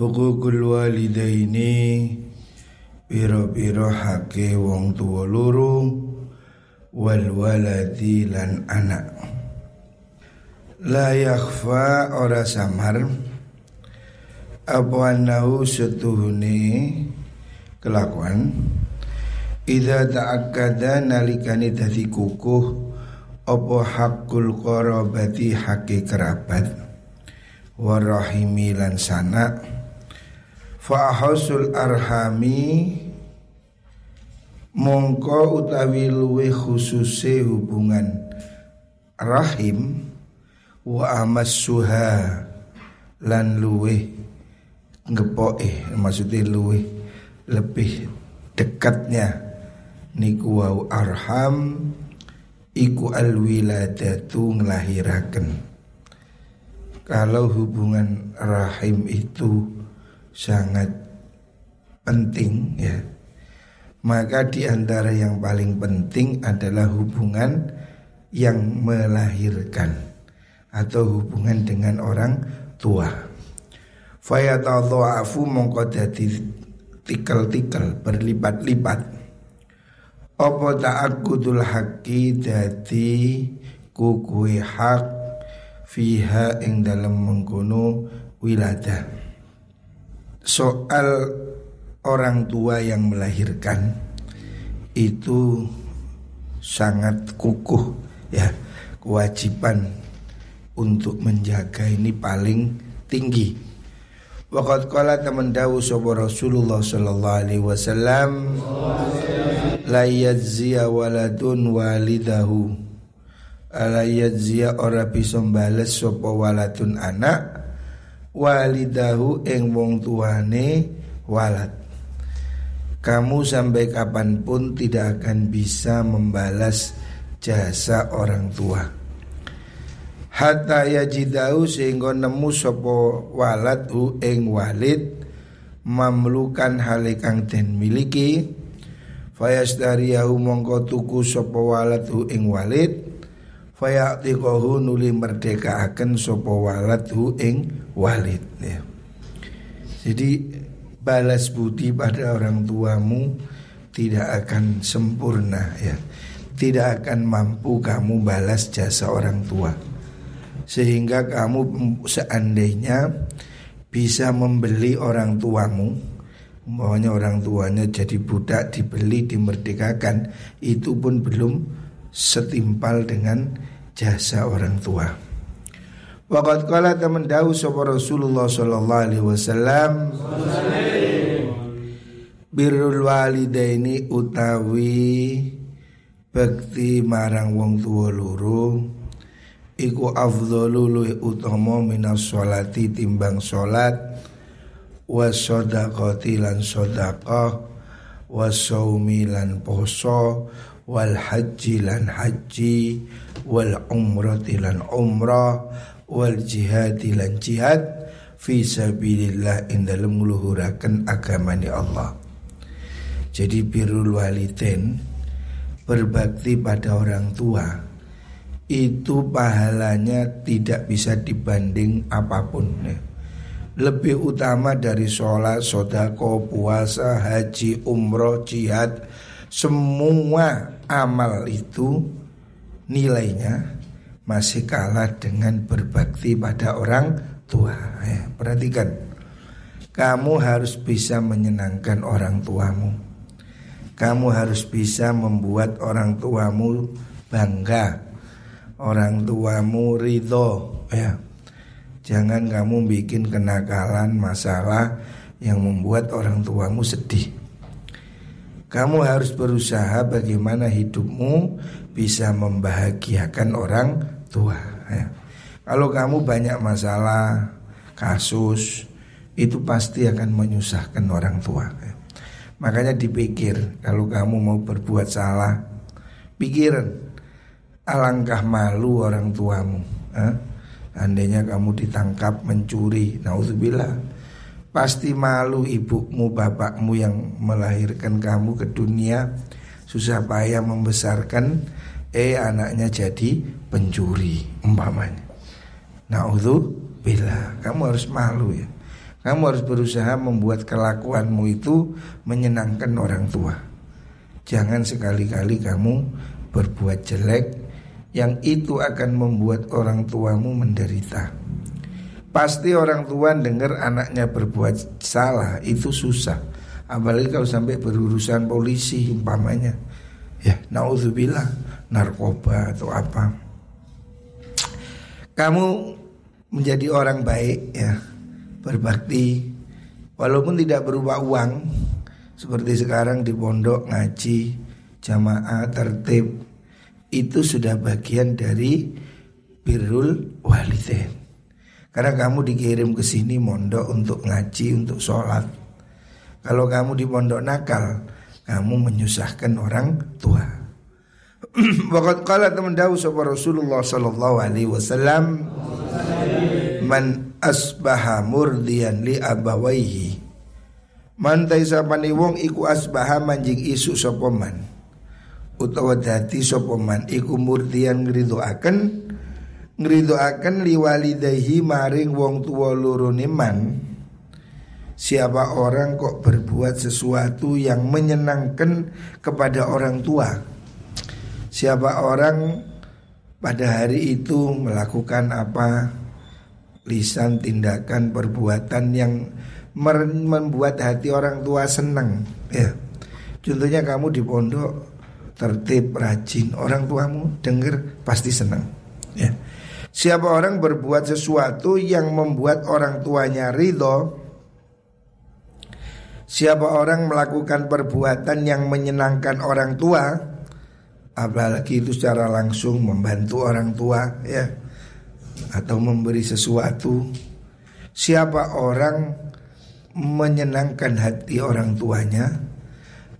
Hukukul walidaini Biro-biro hake wong tua luru Wal waladi lan anak. La yakhfa ora samar Apa anahu setuhuni kelakuan? Ida ta'akkada nalikani dadi kukuh Apa hakul korobati hake kerabat? Warahimi lan sanak Fa'ahusul arhami Mongko utawi luwe khususe hubungan rahim Wa amassuha Lan luwe ngepoe Maksudnya luwe lebih dekatnya. Niku wau arham Iku alwiladatu ngelahirakan Kalau hubungan rahim itu sangat penting ya maka di antara yang paling penting adalah hubungan yang melahirkan atau hubungan dengan orang tua. Fayatadha'afu mongko dadi tikel-tikel berlipat-lipat. Apa ta'akudul haqqi dadi kukui hak fiha ing dalam mengkono wiladah soal orang tua yang melahirkan itu sangat kukuh ya kewajiban untuk menjaga ini paling tinggi. Waqat qala teman dawu sapa Rasulullah sallallahu alaihi wasallam la yajziya waladun walidahu ala yajziya ora bisa bales sapa waladun anak walidahu ing wong tuane walad. Kamu sampai kapan pun tidak akan bisa membalas jasa orang tua. Hatta yajidahu sehingga nemu sopo walad hu ing walid mamlukan halikang den miliki. Fayasdariyahu mongko tuku sopo walad hu ing walid fayatiqahu nuli merdekaaken sapa waladhu ing walid ya. Jadi balas budi pada orang tuamu tidak akan sempurna ya. Tidak akan mampu kamu balas jasa orang tua. Sehingga kamu seandainya bisa membeli orang tuamu Maunya orang tuanya jadi budak dibeli dimerdekakan Itu pun belum setimpal dengan jasa orang tua. Waqat qala teman dawu sapa Rasulullah sallallahu alaihi wasallam Birrul walidaini utawi bekti marang wong tua loro iku afdhalu luwih utama minas sholati timbang salat was sadaqati lan sedekah was saumi lan poso wal haji lan haji wal umrati lan umrah wal jihadi lan jihad fi sabilillah ing dalem ngluhuraken agamane Allah. Jadi birrul walidain berbakti pada orang tua itu pahalanya tidak bisa dibanding apa pun. Lebih utama dari sholat, sodako, puasa, haji, umroh, jihad Semua amal itu nilainya masih kalah dengan berbakti pada orang tua. Ya, perhatikan, kamu harus bisa menyenangkan orang tuamu. Kamu harus bisa membuat orang tuamu bangga, orang tuamu ridho. Ya, jangan kamu bikin kenakalan masalah yang membuat orang tuamu sedih. Kamu harus berusaha bagaimana hidupmu bisa membahagiakan orang tua. Ya. Kalau kamu banyak masalah, kasus, itu pasti akan menyusahkan orang tua. Ya. Makanya dipikir kalau kamu mau berbuat salah, pikiran alangkah malu orang tuamu. Ya. Andainya kamu ditangkap mencuri, naudzubillah Pasti malu ibumu, bapakmu yang melahirkan kamu ke dunia Susah payah membesarkan Eh anaknya jadi pencuri umpamanya Na'udhu bila Kamu harus malu ya Kamu harus berusaha membuat kelakuanmu itu menyenangkan orang tua. Jangan sekali-kali kamu berbuat jelek yang itu akan membuat orang tuamu menderita. Pasti orang tua dengar anaknya berbuat salah itu susah. Apalagi kalau sampai berurusan polisi umpamanya. Ya, naudzubillah, narkoba atau apa. Kamu menjadi orang baik ya, berbakti. Walaupun tidak berupa uang seperti sekarang di pondok ngaji jamaah tertib itu sudah bagian dari birrul walidain. Karena kamu dikirim ke sini mondok untuk ngaji untuk sholat. Kalau kamu di pondok nakal kamu menyusahkan orang tua Wakat kala teman dawu Rasulullah sallallahu alaihi wasallam man asbaha murdian li abawaihi. Man taisapani wong iku asbaha manjing isu sapa man utawa dadi sapa man iku murdian ngridoaken ngridoaken liwalidayhi maring wong tuwa loro man. Siapa orang kok berbuat sesuatu yang menyenangkan kepada orang tua Siapa orang pada hari itu melakukan apa? Lisan tindakan perbuatan yang membuat hati orang tua senang ya. Contohnya kamu di pondok tertib rajin orang tuamu dengar pasti senang ya. Siapa orang berbuat sesuatu yang membuat orang tuanya ridho siapa orang melakukan perbuatan yang menyenangkan orang tua apalagi itu secara langsung membantu orang tua ya. Atau memberi sesuatu. Siapa orang menyenangkan hati orang tuanya?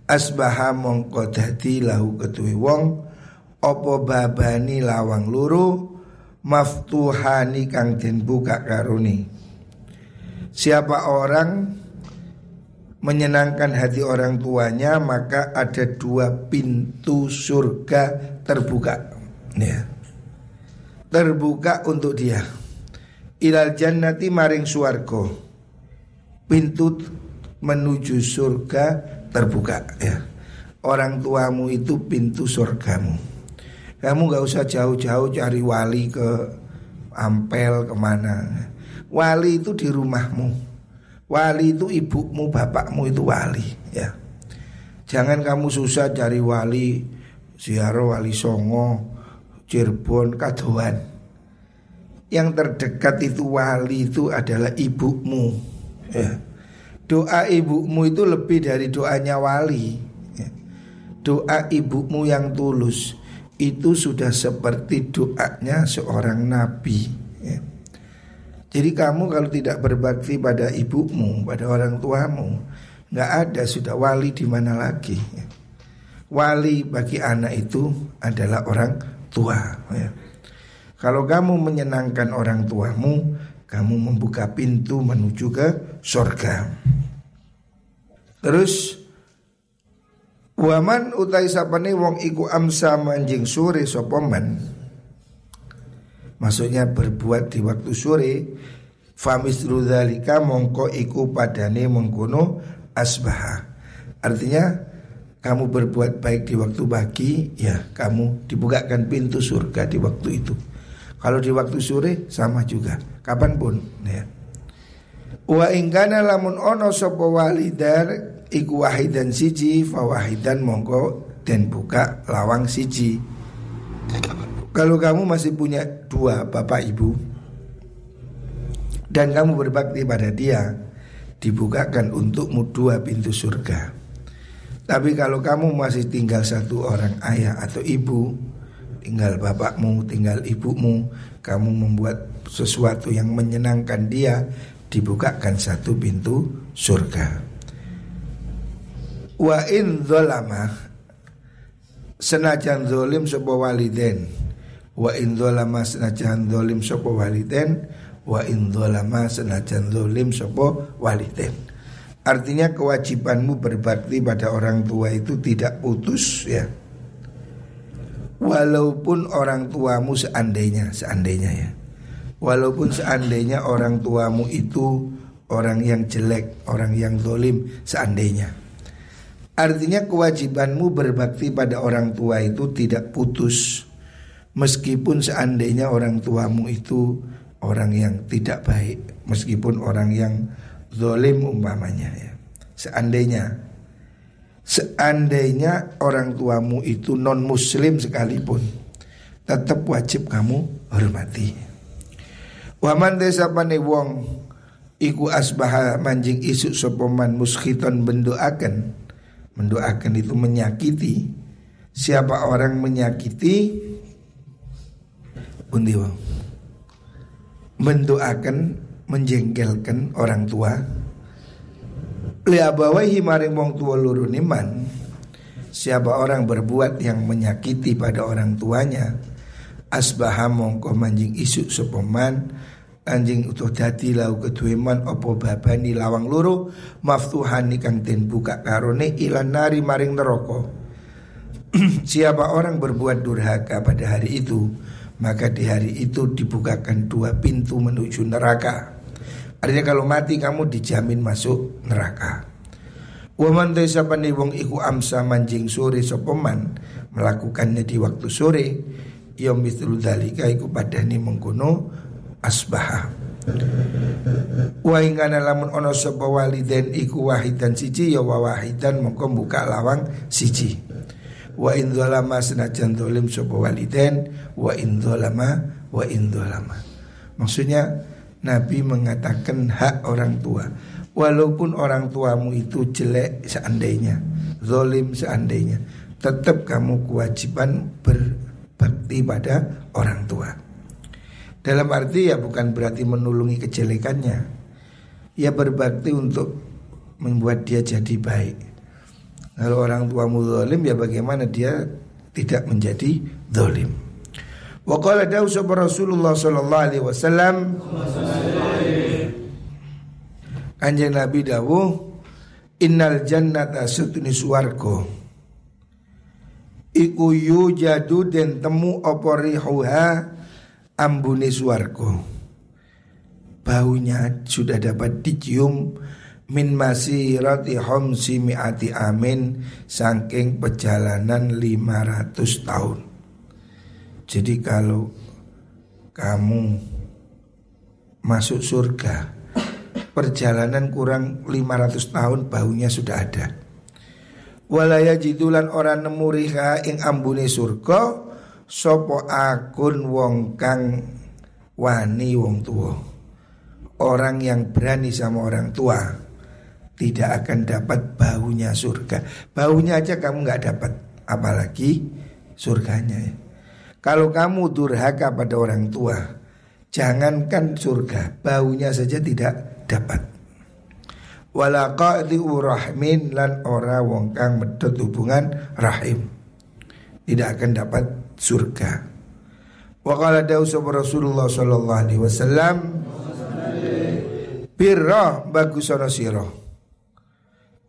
Asbaha mongko dadi lahu ketui wong. Opo babani lawang luru? Maftuhani kang den buka karuni. Siapa orang menyenangkan hati orang tuanya maka ada dua pintu surga terbuka. Ya. Terbuka untuk dia. Ilal jannati maring suargo pintu menuju surga terbuka ya. Orang tuamu itu pintu surgamu. Kamu gak usah jauh-jauh cari wali ke Ampel ke mana. Wali itu di rumahmu Wali itu ibumu, bapakmu itu wali ya Jangan kamu susah cari wali Siaro wali songo Cirebon, Kadoan. Yang terdekat itu wali itu adalah ibumu. Ya. Doa ibumu itu lebih dari doanya wali. Ya. Doa ibumu yang tulus itu sudah seperti doanya seorang nabi. Jadi kamu kalau tidak berbakti pada ibumu, pada orang tuamu, nggak ada sudah wali di mana lagi. Ya. Wali bagi anak itu adalah orang tua ya. Kalau kamu menyenangkan orang tuamu Kamu membuka pintu menuju ke surga Terus Waman utai sapane wong iku amsa manjing sore sopoman Maksudnya berbuat di waktu sore Famis rudalika mongko iku padane mengkono asbaha Artinya kamu berbuat baik di waktu pagi, ya kamu dibukakan pintu surga di waktu itu. Kalau di waktu sore sama juga, kapan pun. Ya. Wa ingkana lamun ono sopo walidar iku wahidan siji fawahidan mongko dan buka lawang siji. Kalau kamu masih punya dua bapak ibu dan kamu berbakti pada dia, dibukakan untukmu dua pintu surga. Tapi kalau kamu masih tinggal satu orang ayah atau ibu Tinggal bapakmu, tinggal ibumu Kamu membuat sesuatu yang menyenangkan dia Dibukakan satu pintu surga Wa in zolama Senajan zolim sebuah waliden Wa in zolama senajan zolim sebuah waliden Wa in zolama senajan zolim sebuah waliden Artinya kewajibanmu berbakti pada orang tua itu tidak putus ya. Walaupun orang tuamu seandainya, seandainya ya. Walaupun seandainya orang tuamu itu orang yang jelek, orang yang zolim seandainya. Artinya kewajibanmu berbakti pada orang tua itu tidak putus Meskipun seandainya orang tuamu itu orang yang tidak baik Meskipun orang yang zolim umpamanya ya. Seandainya Seandainya orang tuamu itu non muslim sekalipun Tetap wajib kamu hormati. Waman desa wong Iku asbaha manjing isu sopoman muskiton bendoaken Mendoakan itu menyakiti. Siapa orang menyakiti Undi Mendoakan Menjengkelkan orang tua. Liabawahi maring wong tua luru niman. Siapa orang berbuat yang menyakiti pada orang tuanya? Asbaha mongko manjing isu sopoman anjing utuh dadi lau kedueman opo babani lawang loro? Maftuhan kang den buka karone ilan nari maring neraka. Siapa orang berbuat durhaka pada hari itu maka di hari itu dibukakan dua pintu menuju neraka. Artinya kalau mati kamu dijamin masuk neraka. Waman desa wong iku amsa manjing sore sopeman melakukannya di waktu sore Yom mithlu dalika iku padani mengkono asbaha. Wa lamun ono sapa waliden iku wahidan siji ya wa wahidan mongko buka lawang siji. Wa in dzalama senajan dolim sapa waliden wa in dzalama wa in dzalama. Maksudnya Nabi mengatakan hak orang tua. Walaupun orang tuamu itu jelek seandainya Zolim seandainya Tetap kamu kewajiban berbakti pada orang tua. Dalam arti ya bukan berarti menulungi kejelekannya. Ya berbakti untuk membuat dia jadi baik Kalau orang tua zalim ya bagaimana dia tidak menjadi zalim? Wa qala Rasulullah sallallahu alaihi wasallam. Kanjeng Nabi dawuh Innal jannata sutuni suwargo. Iku yujadu den temu oporihuha ambune suarko baunya sudah dapat dicium min masirati homsi mi'ati amin saking perjalanan 500 tahun. Jadi kalau kamu masuk surga perjalanan kurang 500 tahun baunya sudah ada. Walaya jidulan orang nemu riha ing ambune surga Sopo akun wong kang wani wong tua. Orang yang berani sama orang tua Tidak akan dapat baunya surga. Baunya aja kamu nggak dapat. Apalagi surganya Kalau kamu durhaka pada orang tua Jangankan surga Baunya saja tidak dapat. Wala rahmin lan ora wong kang medhot hubungan rahim. Tidak akan dapat surga. Wa qala Rasulullah sallallahu alaihi wasallam birra bagusono sira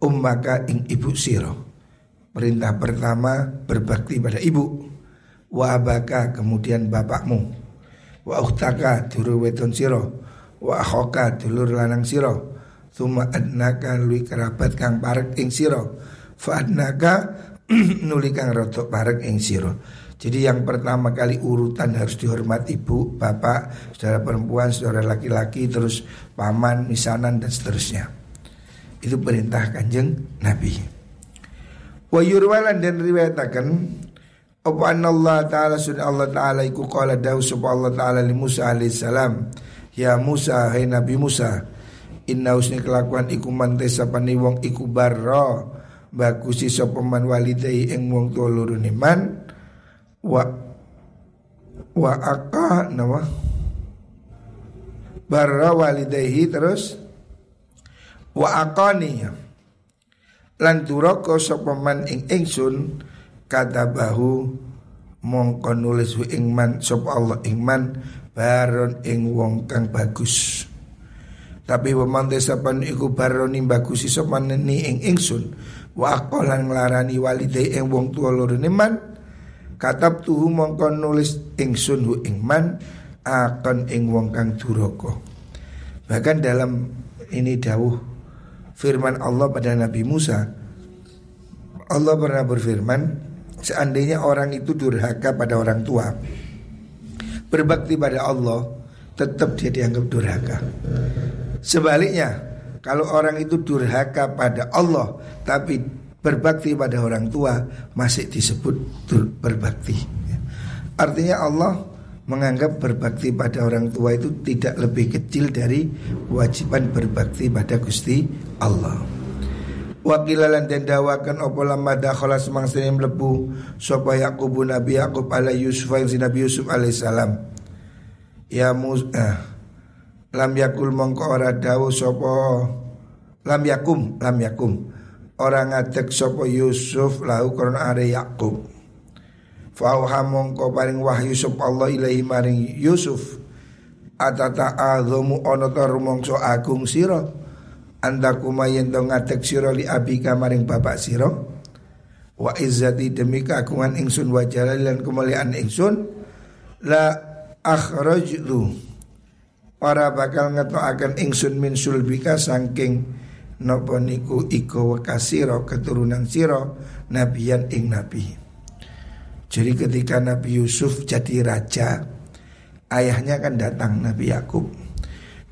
ummaka ing ibu sira. Perintah pertama berbakti pada ibu. Wa abaka kemudian bapakmu. Wa ukhtaka dulur weton sira. Wa akhoka dulur lanang sira. Tuma adnaka lui kerabat kang parek ing sira. Fa adnaka nuli kang rotok parek ing sira. Jadi yang pertama kali urutan harus dihormati ibu, bapak, saudara perempuan, saudara laki-laki, terus paman, misanan dan seterusnya. Itu perintah kanjeng Nabi. Wa yurwalan dan riwayatakan apa anna Allah Ta'ala sunnah Allah Ta'ala iku qala dawu Allah Ta'ala li Musa alaihissalam Ya Musa hai Nabi Musa Inna usni kelakuan iku mantesa pani wong iku barra Bagusi sopaman walidai ing wong tua loro man wa wa aka nama barra walidayhi terus wa aqani lan duraka sapa man ing ingsun bahu mongko nulis ing man sapa Allah ing man baron ing wong kang bagus tapi waman desapan iku baron ing bagusi sapa ni ing ingsun wa aqalan nglarani walidai ing wong tuwa loro man Katab tuhu mongko nulis ingsun hu ingman akan ing wong kang duraka. Bahkan dalam Ini dawuh firman Allah pada Nabi Musa. Allah pernah berfirman, seandainya orang itu durhaka pada orang tua, berbakti pada Allah, tetap dia dianggap durhaka. Sebaliknya, kalau orang itu durhaka pada Allah, tapi berbakti pada orang tua, masih disebut berbakti. Artinya Allah menganggap berbakti pada orang tua itu tidak lebih kecil dari kewajiban berbakti pada Gusti Allah. Wakilalan dan dawakan opo lama dakhala semangsa yang melebu Sopa Yakubu Nabi Yakub ala Yusuf yang Nabi Yusuf alaihissalam Ya mus eh, Lam yakul mongko ora dawu sopo Lam yakum Lam yakum. Orang ngadek sopo Yusuf lahu korona are Yakub Fauha mongko paring wahyu sop Allah ilahi maring Yusuf. Atata azamu ono to rumongso agung sira. Anda kumayen to sira li abika maring bapak sira. Wa izzati demi keagungan ingsun wa jalalilan kemuliaan ingsun. La akhrajtu. Para bakal akan ingsun min sulbika sangking Nopo niku iko wakasiro keturunan siro Nabiyan ing nabi jadi ketika Nabi Yusuf jadi raja Ayahnya kan datang Nabi Yakub.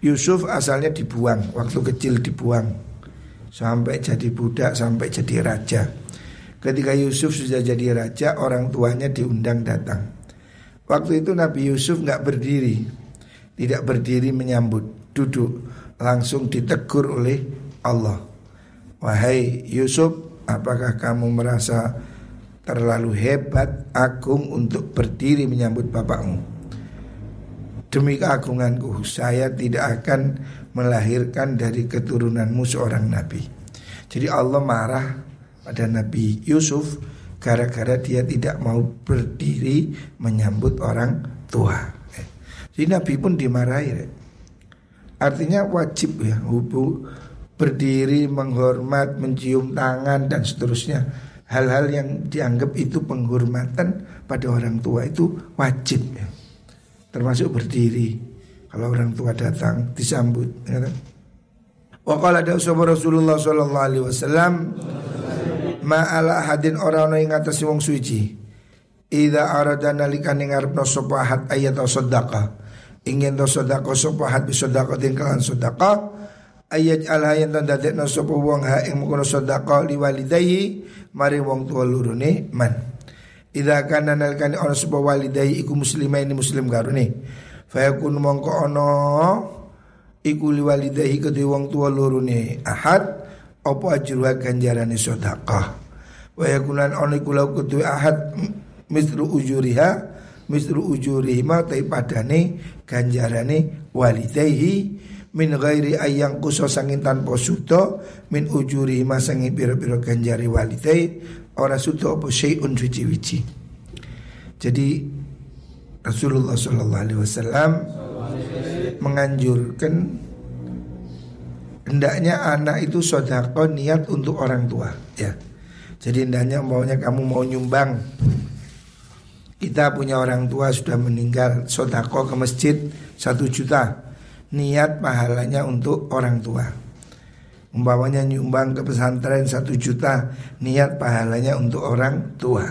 Yusuf asalnya dibuang Waktu kecil dibuang. Sampai jadi budak Sampai jadi raja. Ketika Yusuf sudah jadi raja Orang tuanya diundang datang. Waktu itu Nabi Yusuf nggak berdiri. Tidak berdiri menyambut Duduk. Langsung ditegur oleh Allah. Wahai Yusuf Apakah kamu merasa terlalu hebat, agung untuk berdiri menyambut bapakmu. Demi keagunganku, saya tidak akan melahirkan dari keturunanmu seorang nabi. Jadi Allah marah pada Nabi Yusuf gara-gara dia tidak mau berdiri menyambut orang tua. Jadi Nabi pun dimarahi. Artinya wajib ya, hubu berdiri, menghormat, mencium tangan dan seterusnya hal-hal yang dianggap itu penghormatan pada orang tua itu wajib. Ya. Termasuk berdiri. Kalau orang tua datang disambut ya kan? Wa qala Rasulullah sallallahu alaihi wasallam ma ala hadin orang yang atas wong suci. Ida arada nalikane ngarepno sapa ahad ayat sedekah. Ingin to sedekah sapa ahad bi sedekah tingkalan sedekah. Ayat ala yang dan dadekno sapa wong ha ing mengkono sedekah liwalidayhi mari wong tua lurune man. Ida kana nalikane ana sapa walidai iku muslimaini muslim garune fayakun mongko ana iku liwalidai kedue wong tua lurune ahad apa ajruha ganjarane sedekah? Wa yakunan ana iku lau kedue ahad misru ujuriha misru ujurihima tai padane ganjarane walidaihi min ghairi ayang kuso sangin tanpa suto min ujuri masangi biro-biro ganjari walidai ora suto apa syai'un wici-wici jadi Rasulullah Shallallahu Alaihi Wasallam menganjurkan hendaknya anak itu sodako niat untuk orang tua ya. Jadi hendaknya maunya kamu mau nyumbang. Kita punya orang tua sudah meninggal sodako ke masjid satu juta niat pahalanya untuk orang tua. Umpamanya nyumbang ke pesantren satu juta, niat pahalanya untuk orang tua.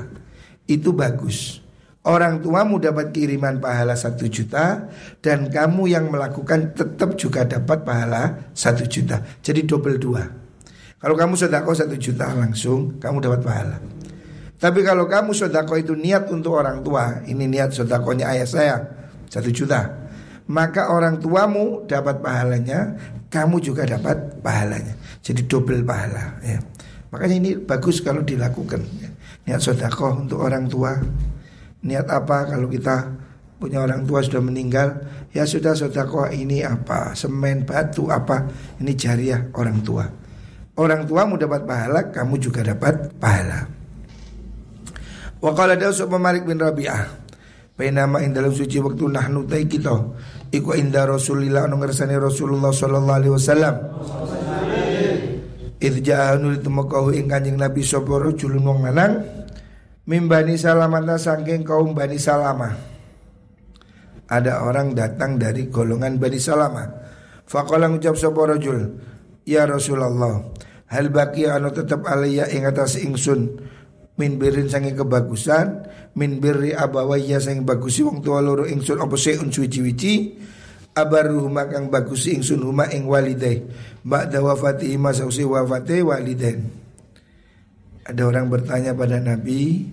Itu bagus. Orang tuamu dapat kiriman pahala satu juta dan kamu yang melakukan tetap juga dapat pahala satu juta. Jadi double dua. Kalau kamu sodako satu juta langsung kamu dapat pahala. Tapi kalau kamu sodako itu niat untuk orang tua, ini niat sodakonya ayah saya satu juta maka orang tuamu dapat pahalanya, kamu juga dapat pahalanya. Jadi double pahala ya. Makanya ini bagus kalau dilakukan. Ya. Niat sodakoh untuk orang tua. Niat apa kalau kita punya orang tua sudah meninggal, ya sudah sodakoh ini apa, semen, batu apa, ini jariah orang tua. Orang tuamu dapat pahala, kamu juga dapat pahala. Wa qala Malik bin Rabi'ah Bainama ing dalam suci waktu nahnu tai kita iku inda Rasulillah anu ngersane Rasulullah sallallahu alaihi wasallam. Idh ja'anu ditemakahu ing Kanjeng Nabi sapa rajulun wong lanang mimbani salamata saking kaum Bani Salama. Ada orang datang dari golongan Bani Salama. Faqala ngucap sapa rajul, "Ya Rasulullah, hal baki anu tetap alaiya ing atas ingsun min birin sange kebagusan, min birri abawayya sange bagusi wong tua loro ingsun apa seun suci-wici, abaruhuma kang bagusi ingsun huma ing walidai, ba'da wafati ima sausi wafate walidain." Ada orang bertanya pada Nabi,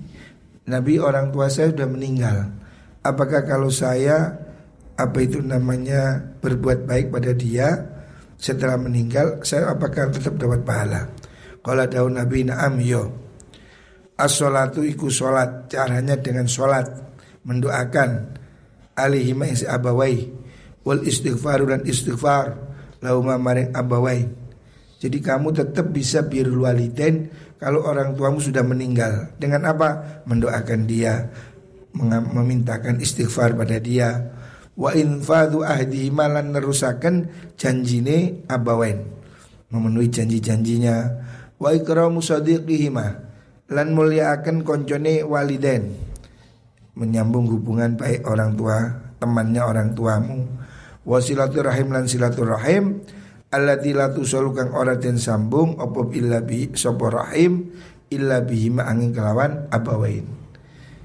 Nabi orang tua saya sudah meninggal. Apakah kalau saya apa itu namanya berbuat baik pada dia setelah meninggal saya apakah tetap dapat pahala kalau daun Nabi na'am yo as-salatu iku solat caranya dengan solat mendoakan alihima isi abawai. Wal istighfar dan istighfar lauma maring abawai. Jadi kamu tetap bisa birul walidain kalau orang tuamu sudah meninggal. Dengan apa? Mendoakan dia memintakan istighfar pada dia. Wa infadu ahdi malan nerusaken janjine abawen memenuhi janji-janjinya. Wa ikramu sadiqihima lan muliakan koncone waliden menyambung hubungan baik orang tua temannya orang tuamu. Wa silaturahim lan silaturahim. Allati la tusolu kang ora sambung apa illa bi sapa rahim illa bihima angin kelawan abawain.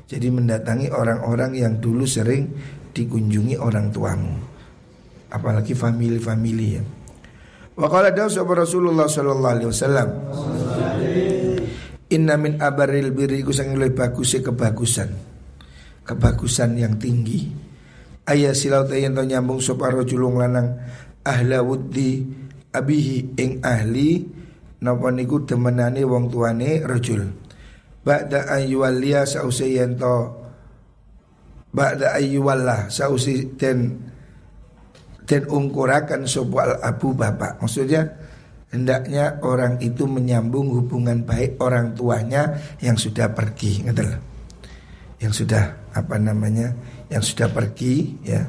Jadi mendatangi orang-orang yang dulu sering dikunjungi orang tuamu. Apalagi family-family ya. Wa qala Rasulullah sallallahu alaihi wasallam Inna min abaril birri iku sing luwih bagus kebagusan. Kebagusan yang tinggi. Ayah silau yen to nyambung sapa rajulung lanang ahla wuddi abihi ing ahli napa niku demenane wong tuane rajul. Ba'da ayyuwalliya sause yen to Ba'da ayyuwallah sausi dan dan ungkurakan sebuah abu bapak Maksudnya hendaknya orang itu menyambung hubungan baik orang tuanya yang sudah pergi Ngerti Yang sudah apa namanya Yang sudah pergi ya.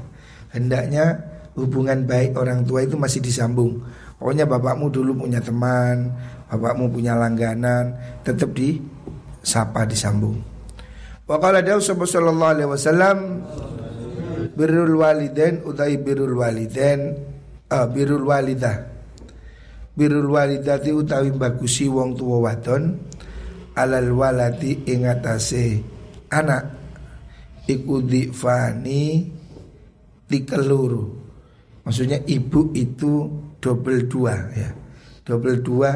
Hendaknya hubungan baik orang tua itu masih disambung. Pokoknya bapakmu dulu punya teman Bapakmu punya langganan Tetap disapa disambung. Wa qala dawu sallallahu alaihi wasallam birrul walidain utai birrul walidain ah birrul walidah birrul walidati utawi bagusi wong tuwa wadon alal walati ing atase anak iku fani dikeluru maksudnya ibu itu double dua ya double dua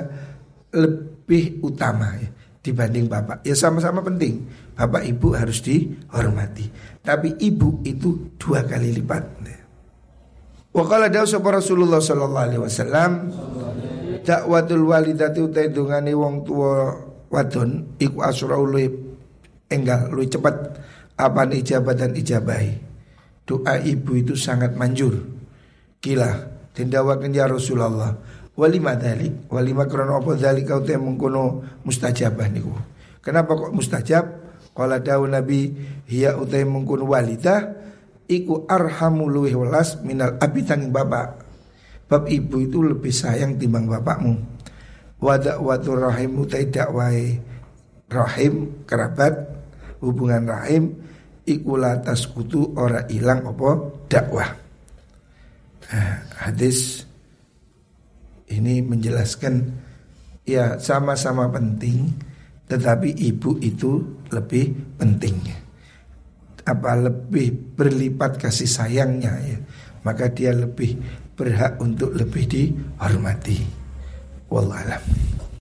lebih utama ya dibanding bapak ya sama-sama penting Bapak ibu harus dihormati. Tapi ibu itu dua kali lipat. Wa qala sapa Rasulullah sallallahu alaihi wasallam dakwatul walidati utai dungane wong tua wadon iku asra luwih enggal luwih cepat apa ijabat dan ijabahi. Doa ibu itu sangat manjur. Kila tindawakan ya Rasulullah. Walima dalik, walima krono apa dalik kau teh mengkono mustajabah niku. Kenapa kok mustajab? Kala dawu Nabi hiya utai mungkun walidah iku arhamu luwih welas minal abi tanging bapak. Bab ibu itu lebih sayang timbang bapakmu. Wadak watu rahim utai dakwai rahim kerabat hubungan rahim iku latas kutu ora ilang opo dakwah. Nah, hadis ini menjelaskan ya sama-sama penting tetapi ibu itu lebih pentingnya Apa lebih berlipat kasih sayangnya ya Maka dia lebih berhak untuk lebih dihormati. Wallahualam